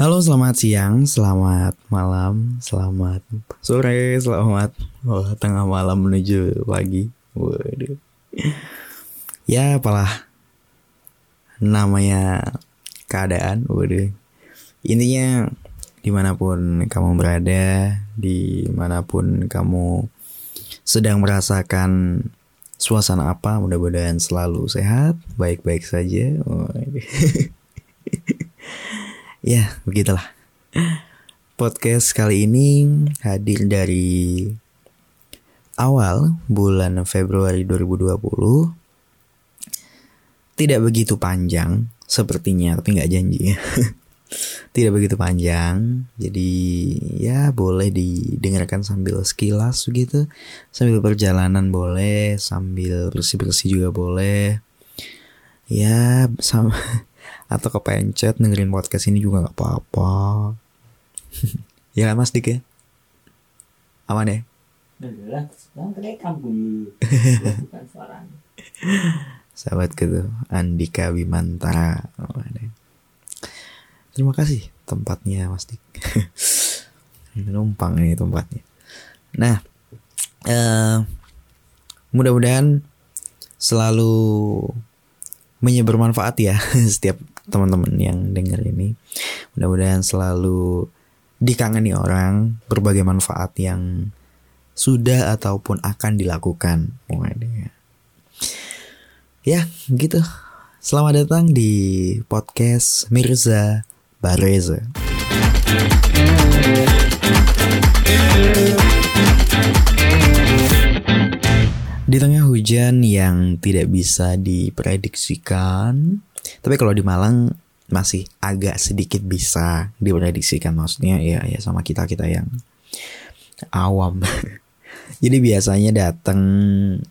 Halo, selamat siang, selamat malam, selamat sore, selamat oh, tengah malam menuju pagi. Waduh. Ya, apalah namanya keadaan. Waduh. Intinya di mana pun kamu berada, di mana pun kamu sedang merasakan suasana apa, mudah-mudahan selalu sehat, baik-baik saja. Waduh. ya begitulah. Podcast kali ini hadir dari awal bulan Februari 2020 tidak begitu panjang sepertinya tapi nggak janji. Tidak begitu panjang jadi ya boleh didengarkan sambil sekilas gitu. Sambil perjalanan boleh sambil bersih bersih juga boleh. Ya sama atau kepencet dengerin podcast ini juga nggak apa-apa. Ya kan mas Dik ya? Aman ya? Sahabat gitu Andika Bimantara oh, terima kasih tempatnya mas Dik. Numpang ini tempatnya. Nah uh, mudah-mudahan selalu menyebar manfaat ya setiap teman-teman yang denger ini. Mudah-mudahan selalu dikangeni orang berbagai manfaat yang sudah ataupun akan dilakukan. Ya, gitu. Selamat datang di podcast Mirza Bareza. Di tengah hujan yang tidak bisa diprediksikan, tapi kalau di Malang masih agak sedikit bisa diprediksikan maksudnya ya ya sama kita kita yang awam. Jadi biasanya datang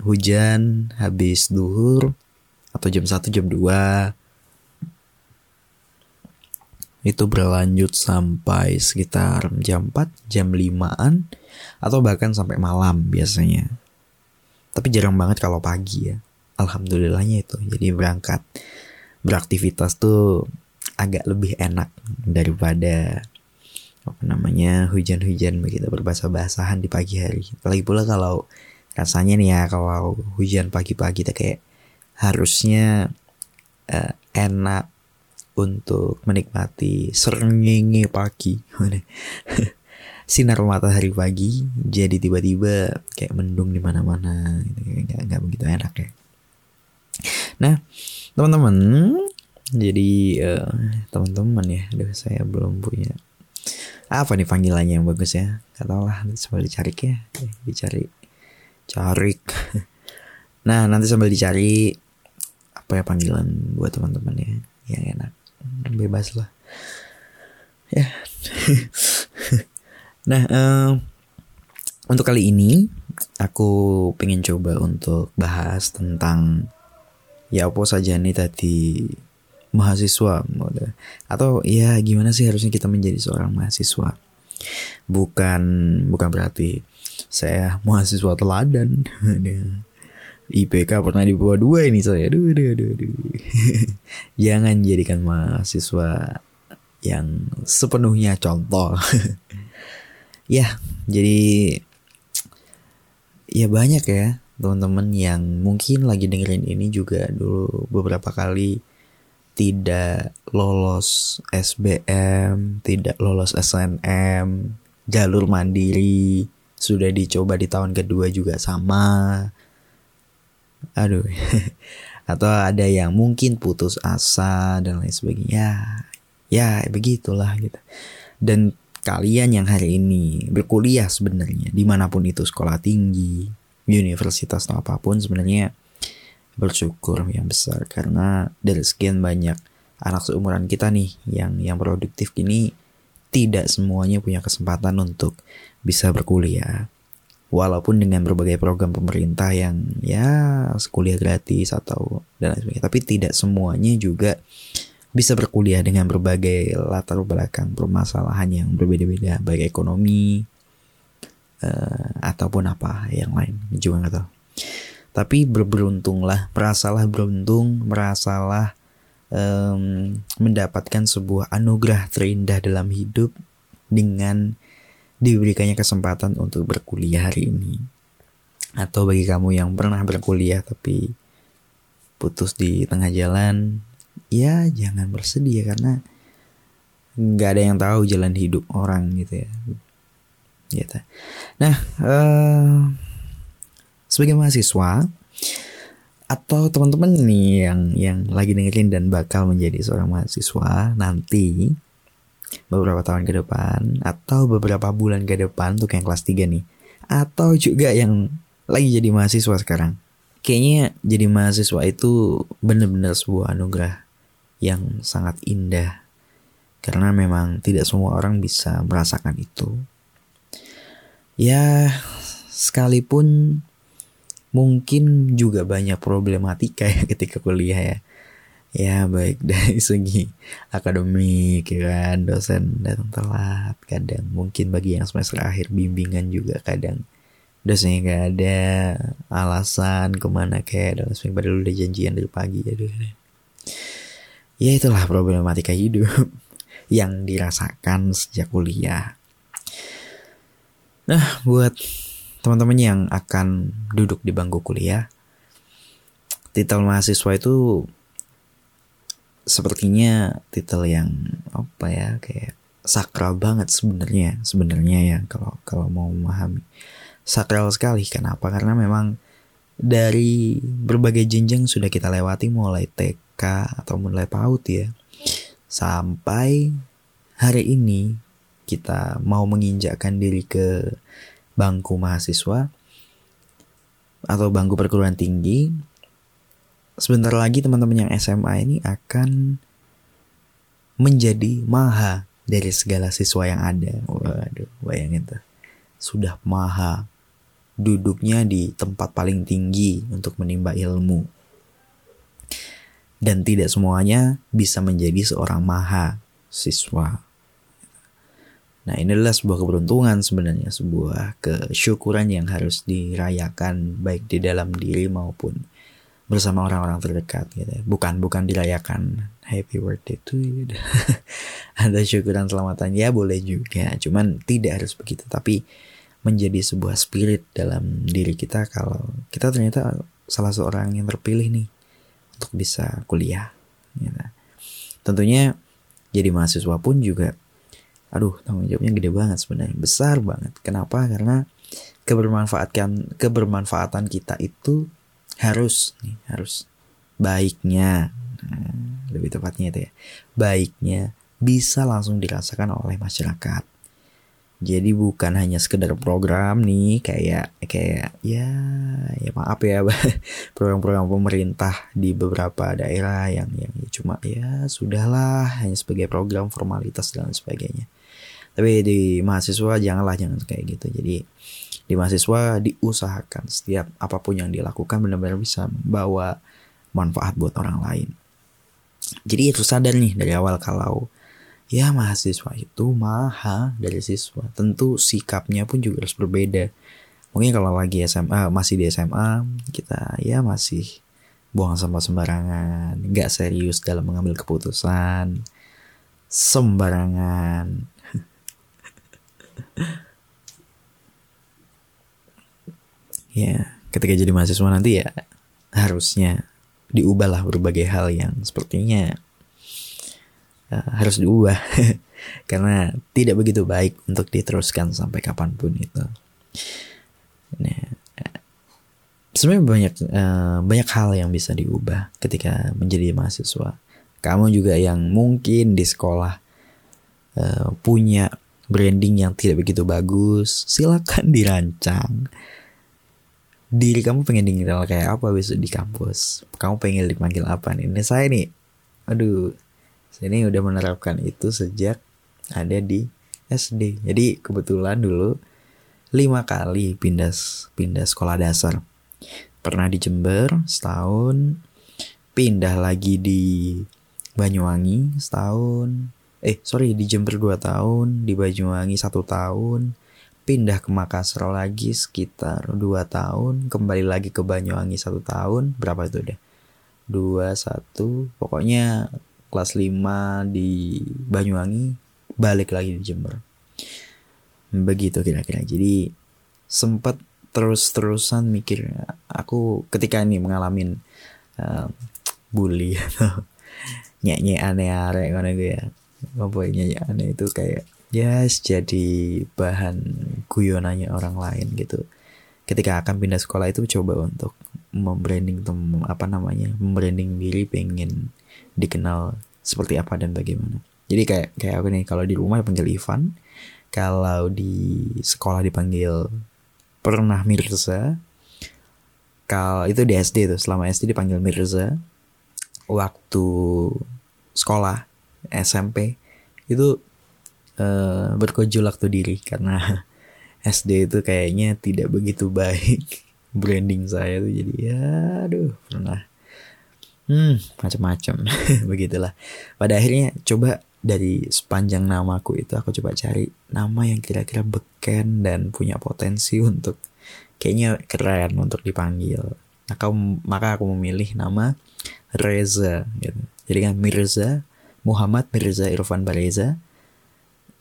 hujan habis duhur atau jam 1 jam 2 itu berlanjut sampai sekitar jam 4, jam 5-an atau bahkan sampai malam biasanya. Tapi jarang banget kalau pagi ya. Alhamdulillahnya itu. Jadi berangkat beraktivitas tuh agak lebih enak daripada apa namanya hujan-hujan begitu berbahasa-basahan di pagi hari. Lagi pula kalau rasanya nih ya kalau hujan pagi-pagi kita kayak harusnya uh, enak untuk menikmati serngingi pagi. Sinar matahari pagi jadi tiba-tiba kayak mendung di mana-mana gitu. Nggak, nggak begitu enak ya. Nah, teman-teman jadi uh, teman-teman ya aduh saya belum punya apa nih panggilannya yang bagus ya? Kata lah nanti sambil dicari ya dicari carik nah nanti sambil dicari apa ya panggilan buat teman-teman ya yang enak. Bebas lah. Ya. Nah um, untuk kali ini aku pengen coba untuk bahas tentang ya apa saja nih tadi mahasiswa atau ya gimana sih harusnya kita menjadi seorang mahasiswa? Bukan bukan berarti saya mahasiswa teladan. IPK pernah di bawah dua ini saya. Aduh aduh aduh, aduh. jangan jadikan mahasiswa yang sepenuhnya contoh. Ya jadi ya banyak ya teman-teman yang mungkin lagi dengerin ini juga dulu beberapa kali tidak lolos SBM, tidak lolos SNM, jalur mandiri sudah dicoba di tahun kedua juga sama. Aduh. Atau ada yang mungkin putus asa dan lain sebagainya. Ya, begitulah gitu. Dan kalian yang hari ini berkuliah sebenarnya di mana pun itu sekolah tinggi, universitas atau apa pun sebenarnya bersyukur yang besar karena dari sekian banyak anak seumuran kita nih yang yang produktif ini tidak semuanya punya kesempatan untuk bisa berkuliah. Walaupun dengan berbagai program pemerintah yang ya kuliah gratis atau dan lain sebagainya tapi tidak semuanya juga bisa berkuliah dengan berbagai latar belakang permasalahan yang berbeda-beda baik ekonomi uh, ataupun apa yang lain juga nggak tahu tapi berberuntunglah merasalah beruntung merasalah um, mendapatkan sebuah anugerah terindah dalam hidup dengan diberikannya kesempatan untuk berkuliah hari ini. Atau bagi kamu yang pernah berkuliah tapi putus di tengah jalan, ya jangan bersedih ya karena nggak ada yang tahu jalan hidup orang gitu ya. Gitu. Nah, uh, sebagai mahasiswa atau teman-teman nih yang yang lagi dengerin dan bakal menjadi seorang mahasiswa nanti beberapa tahun ke depan atau beberapa bulan ke depan tuh kayak kelas 3 nih atau juga yang lagi jadi mahasiswa sekarang kayaknya jadi mahasiswa itu benar-benar sebuah anugerah yang sangat indah karena memang tidak semua orang bisa merasakan itu ya sekalipun mungkin juga banyak problematika ya ketika kuliah ya. Ya baik dari segi akademik ya kan dosen datang telat kadang. Mungkin bagi yang semester akhir bimbingan juga kadang. Dosennya gak ada alasan ke mana kayak dalam semester padahal udah janjian dari pagi ya ya itulah problematika hidup yang dirasakan sejak kuliah nah buat teman-teman yang akan duduk di bangku kuliah, titel mahasiswa itu sepertinya titel yang apa ya kayak sakral banget sebenarnya sebenarnya ya kalau kalau mau memahami. Sakral sekali kenapa? Karena memang dari berbagai jenjang sudah kita lewati mulai TK atau mulai PAUD ya sampai hari ini kita mau menginjakkan diri ke bangku mahasiswa atau bangku perguruan tinggi, sebentar lagi teman-teman yang SMA ini akan menjadi maha dari segala siswa yang ada. Waduh, bayangin tuh. Sudah maha duduknya di tempat paling tinggi untuk menimba ilmu. Dan tidak semuanya bisa menjadi seorang maha siswa. Nah ini adalah sebuah keberuntungan sebenarnya, sebuah kesyukuran yang harus dirayakan baik di dalam diri maupun bersama orang-orang terdekat gitu. Ya. Bukan bukan dirayakan happy birthday to you. Ada syukuran selamatan ya boleh juga, cuman tidak harus begitu. Tapi menjadi sebuah spirit dalam diri kita kalau kita ternyata salah seorang yang terpilih nih untuk bisa kuliah. Gitu. Tentunya jadi mahasiswa pun juga aduh tanggung jawabnya gede banget sebenarnya. Besar banget. Kenapa? Karena kebermanfaatkan kebermanfaatan kita itu harus nih harus baiknya. Nah, lebih tepatnya itu ya. Baiknya bisa langsung dirasakan oleh masyarakat. Jadi bukan hanya sekedar program nih kayak kayak ya ya maaf ya program-program pemerintah di beberapa daerah yang yang cuma ya sudahlah hanya sebagai program formalitas dan sebagainya tapi di mahasiswa janganlah jangan kayak gitu. Jadi di mahasiswa diusahakan setiap apa pun yang dilakukan benar-benar bisa membawa manfaat buat orang lain. Jadi itu sadar nih dari awal kalau ya mahasiswa itu maha dari siswa. Tentu sikapnya pun juga harus berbeda. Mungkin kalau lagi SMA masih di SMA kita ya masih buang sampah sembarangan. Nggak serius dalam mengambil keputusan sembarangan ya ketika jadi mahasiswa nanti ya harusnya diubahlah berbagai hal yang sepertinya uh, harus diubah karena tidak begitu baik untuk diteruskan sampai kapan pun itu. Nah, sebenarnya banyak uh, banyak hal yang bisa diubah ketika menjadi mahasiswa. Kamu juga yang mungkin di sekolah uh, punya branding yang tidak begitu bagus, silakan dirancang. Diri kamu pengen dikenal kayak apa besok di kampus? Kamu pengen dipanggil apa nih? Ini saya nih, aduh, saya ini udah menerapkan itu sejak ada di SD. Jadi kebetulan dulu lima kali pindah pindah sekolah dasar. Pernah di Jember setahun, pindah lagi di Banyuwangi setahun, eh sorry di Jember 2 tahun di Banyuwangi satu tahun pindah ke Makassar lagi sekitar 2 tahun kembali lagi ke Banyuwangi satu tahun berapa itu deh? Dua satu pokoknya kelas 5 di Banyuwangi balik lagi di Jember. Begitu kira-kira. Jadi sempat terus-terusan mikir aku ketika ini mengalami uh, bully atau nyanyi aneh aneh ngono gue ya apa nyanyi aneh itu kayak yes jadi bahan guyonannya orang lain gitu. Ketika akan pindah sekolah itu coba untuk membranding tem apa namanya membranding diri pengen dikenal seperti apa dan bagaimana. Jadi kayak kayak aku nih kalau di rumah dipanggil Ivan kalau di sekolah dipanggil pernah Mirza kalau itu di SD tuh selama SD dipanggil Mirza waktu sekolah SMP itu uh, bergejolak tuh diri. Karena SD itu kayaknya tidak begitu baik branding saya tuh. Jadi ya aduh pernah. Hmm macam-macam. Begitulah. Pada akhirnya coba dari sepanjang namaku itu aku coba cari nama yang kira-kira beken dan punya potensi untuk kayaknya keren untuk dipanggil. Maka maka aku memilih nama Reza gitu. Jadi kan Mirza Muhammad Mirza Irfan Bareza.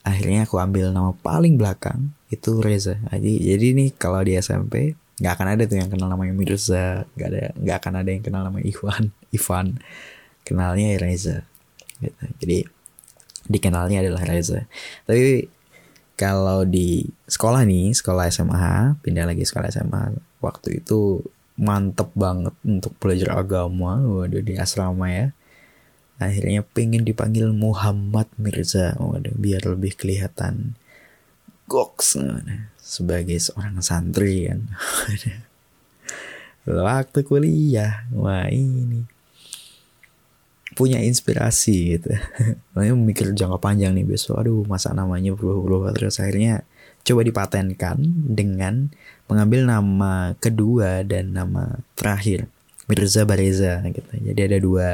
Akhirnya aku ambil nama paling belakang itu Reza. Jadi jadi nih kalau di SMP nggak akan ada tuh yang kenal namanya Mirza, nggak ada nggak akan ada yang kenal nama Ivan, Ivan. Kenalnya Reza. Gitu. Jadi dikenalnya adalah Reza. Tapi kalau di sekolah nih, sekolah SMA, pindah lagi sekolah SMA, waktu itu mantep banget untuk belajar agama, waduh di asrama ya. Akhirnya pengen dipanggil Muhammad Mirza, waduh biar lebih kelihatan goks sebagai seorang santri kan. waktu kuliah, wah ini punya inspirasi gitu. Makanya mikir jangka panjang nih besok. Aduh masa namanya berubah-berubah terus akhirnya coba dipatenkan dengan mengambil nama kedua dan nama terakhir Mirza Bareza gitu. Jadi ada dua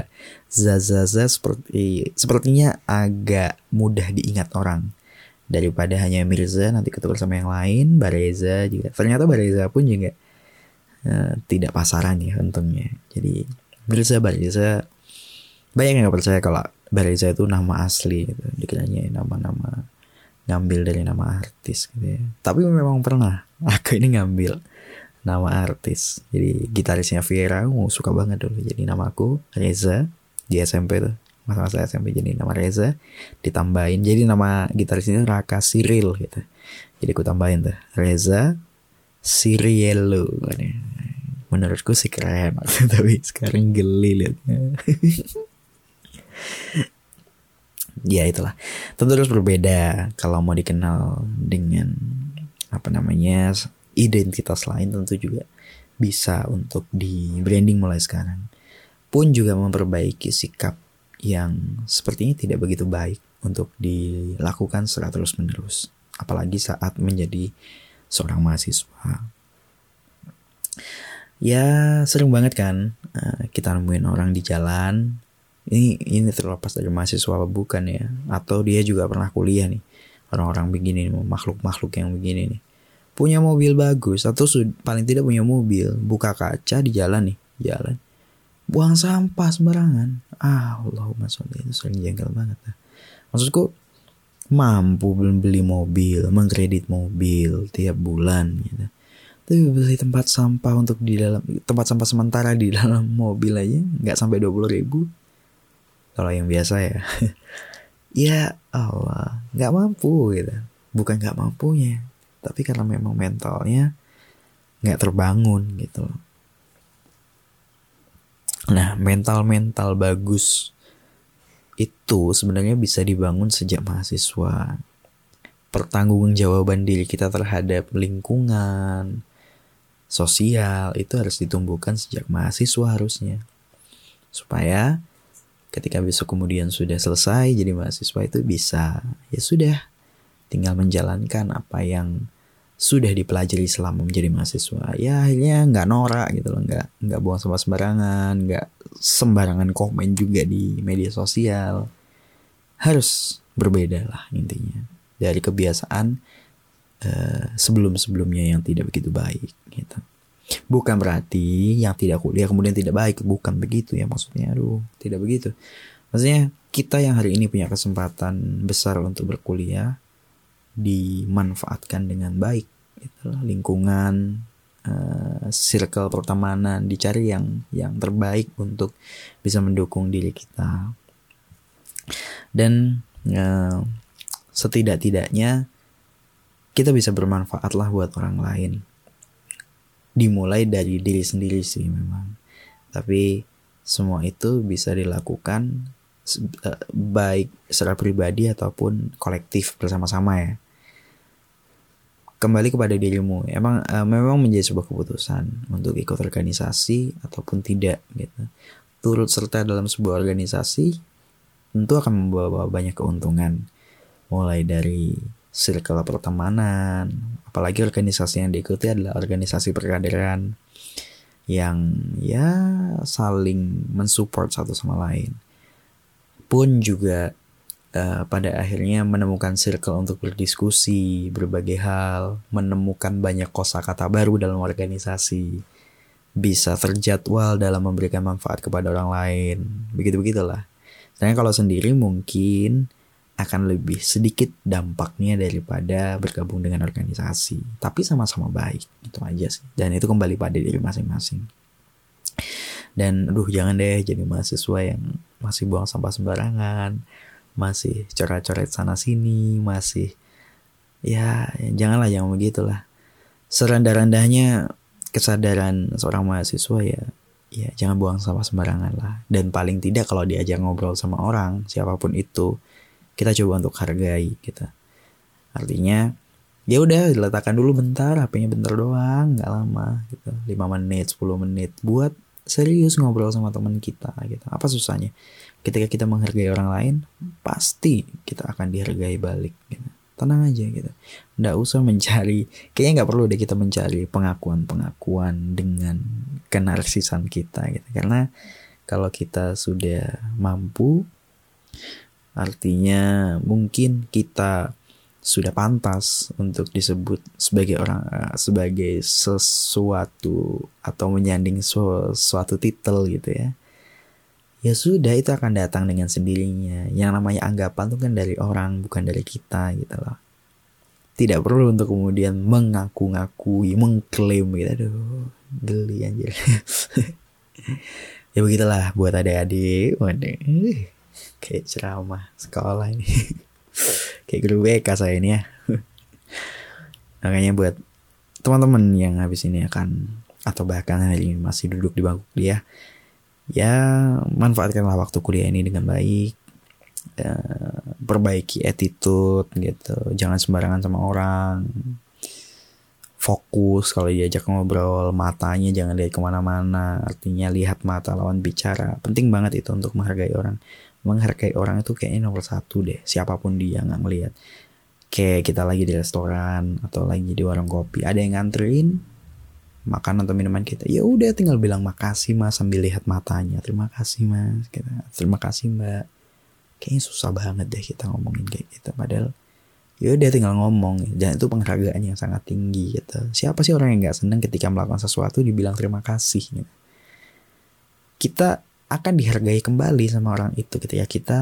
Zazaza seperti sepertinya agak mudah diingat orang daripada hanya Mirza nanti ketukar sama yang lain Bareza juga. Ternyata Bareza pun juga uh, tidak pasaran ya untungnya. Jadi Mirza Bareza banyak yang gak percaya kalau Bareza itu nama asli gitu dikiranya nama-nama ngambil dari nama artis gitu ya tapi memang pernah aku ini ngambil nama artis. Jadi gitarisnya Viera aku suka banget dulu jadi nama aku Reza di SMP tuh. Masa-masa SMP jadi nama Reza ditambahin jadi nama gitarisnya Raka Cyril gitu. Jadi aku tambahin tuh Reza Siriello. Menurutku sih keren tapi sekarang geli liatnya. Ya itulah. Tentu harus berbeda kalau mau dikenal dengan apa namanya identitas lain tentu juga bisa untuk di branding mulai sekarang. Pun juga memperbaiki sikap yang sepertinya tidak begitu baik untuk dilakukan secara terus menerus apalagi saat menjadi seorang mahasiswa. Ya sering banget kan eh, kita nemuin orang di jalan. Ini ini terlepas dari mahasiswa apa bukan ya. Atau dia juga pernah kuliah nih. Orang-orang begini makhluk-makhluk yang begini nih punya mobil bagus atau paling tidak punya mobil buka kaca di jalan nih jalan. Buang sampah sembarangan. Ah Allahumma sholli itu sering jengkel banget nah. maksudku mampu beli mobil mengkredit mobil tiap bulan gitu. Tapi beli tempat sampah untuk di dalam tempat sampah sementara di dalam mobil aja nggak sampai dua puluh ribu. Kalau yang biasa ya. Ya Allah nggak mampu gitu. Bukan nggak mampunya tapi karena memang mentalnya nggak terbangun gitu. Nah mental mental bagus itu sebenarnya bisa dibangun sejak mahasiswa. Pertanggungjawaban diri kita terhadap lingkungan sosial itu harus ditumbuhkan sejak mahasiswa harusnya. Supaya ketika besok kemudian sudah selesai jadi mahasiswa itu bisa ya sudah tinggal menjalankan apa yang sudah dipelajari selama menjadi mahasiswa ya akhirnya nggak norak gitu loh nggak nggak buang sampah sembarangan nggak sembarangan komen juga di media sosial harus berbeda lah intinya dari kebiasaan uh, sebelum sebelumnya yang tidak begitu baik gitu Bukan berarti yang tidak kuliah kemudian tidak baik, bukan begitu ya maksudnya. Aduh, tidak begitu. Maksudnya kita yang hari ini punya kesempatan besar untuk berkuliah dimanfaatkan dengan baik. Itulah lingkungan, uh, circle pertemanan dicari yang yang terbaik untuk bisa mendukung diri kita. Dan uh, setidak-tidaknya kita bisa bermanfaat lah buat orang lain dimulai dari diri sendiri sih memang tapi semua itu bisa dilakukan uh, baik secara pribadi ataupun kolektif bersama-sama ya kembali kepada dirimu. Emang uh, memang menjadi sebuah keputusan untuk ikut organisasi ataupun tidak gitu. Turut serta dalam sebuah organisasi tentu akan membawa banyak keuntungan. Mulai dari circle pertemanan, apalagi organisasi yang diikuti adalah organisasi perkaderan yang ya saling mensupport satu sama lain. Pun juga uh, pada akhirnya menemukan circle untuk berdiskusi berbagai hal, menemukan banyak kosakata baru dalam organisasi, bisa terjadwal dalam memberikan manfaat kepada orang lain, begitu begitulah. Saya kalau sendiri mungkin akan lebih sedikit dampaknya daripada bergabung dengan organisasi. Tapi sama-sama baik, itu aja sih. Dan itu kembali pada diri masing-masing. Dan aduh jangan deh jadi mahasiswa yang masih buang sampah sembarangan, masih coret-coret sana sini, masih ya, janganlah jangan begitulah. Serendah-rendahnya kesadaran seorang mahasiswa ya ya jangan buang sampah sembarangan lah. Dan paling tidak kalau diajak ngobrol sama orang siapa pun itu kita coba untuk hargai kita artinya ya udah diletakkan dulu bentar HP-nya bentar doang nggak lama gitu. 5 menit 10 menit buat serius ngobrol sama teman kita gitu. Apa susahnya ketika kita menghargai orang lain pasti kita akan dihargai balik gitu. Tenang aja gitu. Nggak usah mencari kayaknya nggak perlu deh kita mencari pengakuan pengakuan dengan kenarsisan kita gitu. Karena kalau kita sudah mampu Artinya mungkin kita sudah pantas untuk disebut sebagai orang eh, sebagai sesuatu atau menyanding suatu titel gitu ya. Ya sudah itu akan datang dengan sendirinya. Yang namanya anggapan itu kan dari orang bukan dari kita gitu loh. Tidak perlu untuk kemudian mengaku-ngakui, mengklaim gitu. Aduh, geli anjir. ya begitulah buat adik-adik. Waduh kayak ceramah sekolah ini kayak guru BK saya ini ya makanya buat teman-teman yang habis ini akan atau bahkan hari ini masih duduk di bangku ya manfaatkanlah waktu kuliah ini dengan baik. Ya, perbaiki attitude gitu. Jangan sembarangan sama orang. Fokus kalau diajak ngobrol matanya jangan lihat ke mana-mana. Artinya lihat mata lawan bicara. Penting banget itu untuk menghargai orang. Menghargai orang itu kayaknya nomor satu deh siapa pun dia nggak ngelihat. Kayak kita lagi di restoran atau lagi di warung kopi. Ada yang nganterin makanan atau minuman kita. Ya udah tinggal bilang makasih mas sambil lihat matanya. Terima kasih mas kita terima kasih mbak. Kayaknya susah banget deh kita ngomongin kayak gitu padahal ya udah tinggal ngomong. Dan itu penghargaan yang sangat tinggi gitu. Siapa sih orang yang nggak seneng ketika melakukan sesuatu dibilang terima kasih gitu. kita akan dihargai kembali sama orang itu ketika kita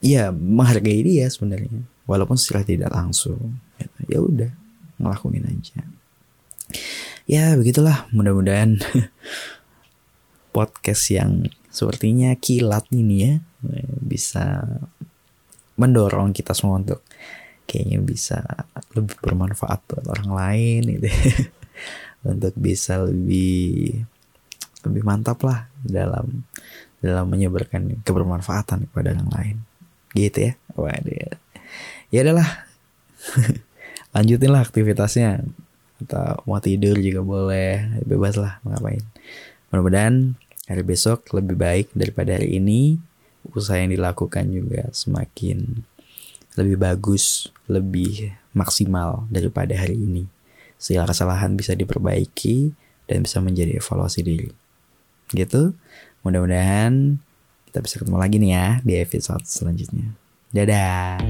ya menghargai dia sebenarnya. Walaupun secara tidak langsung gitu. ya udah ngelakuin aja ya begitulah. Mudah-mudahan podcast yang sepertinya kilat ini ya bisa mendorong kita semua untuk kayaknya bisa lebih bermanfaat buat orang lain gitu untuk bisa lebih lebih mantap lah dalam dalam menyebarkan kebermanfaatan kepada orang lain. Gitu ya. Waduh. Ya adalah lanjutin lah aktivitasnya atau mau tidur juga boleh bebas lah ngapain. Mudah-mudahan hari besok lebih baik daripada hari ini. Usaha yang dilakukan juga semakin lebih bagus lebih maksimal daripada hari ini. Segala kesalahan bisa diperbaiki dan bisa menjadi evaluasi diri. Gitu. Mudah-mudahan kita bisa ketemu lagi nih ya di episode selanjutnya. Dadah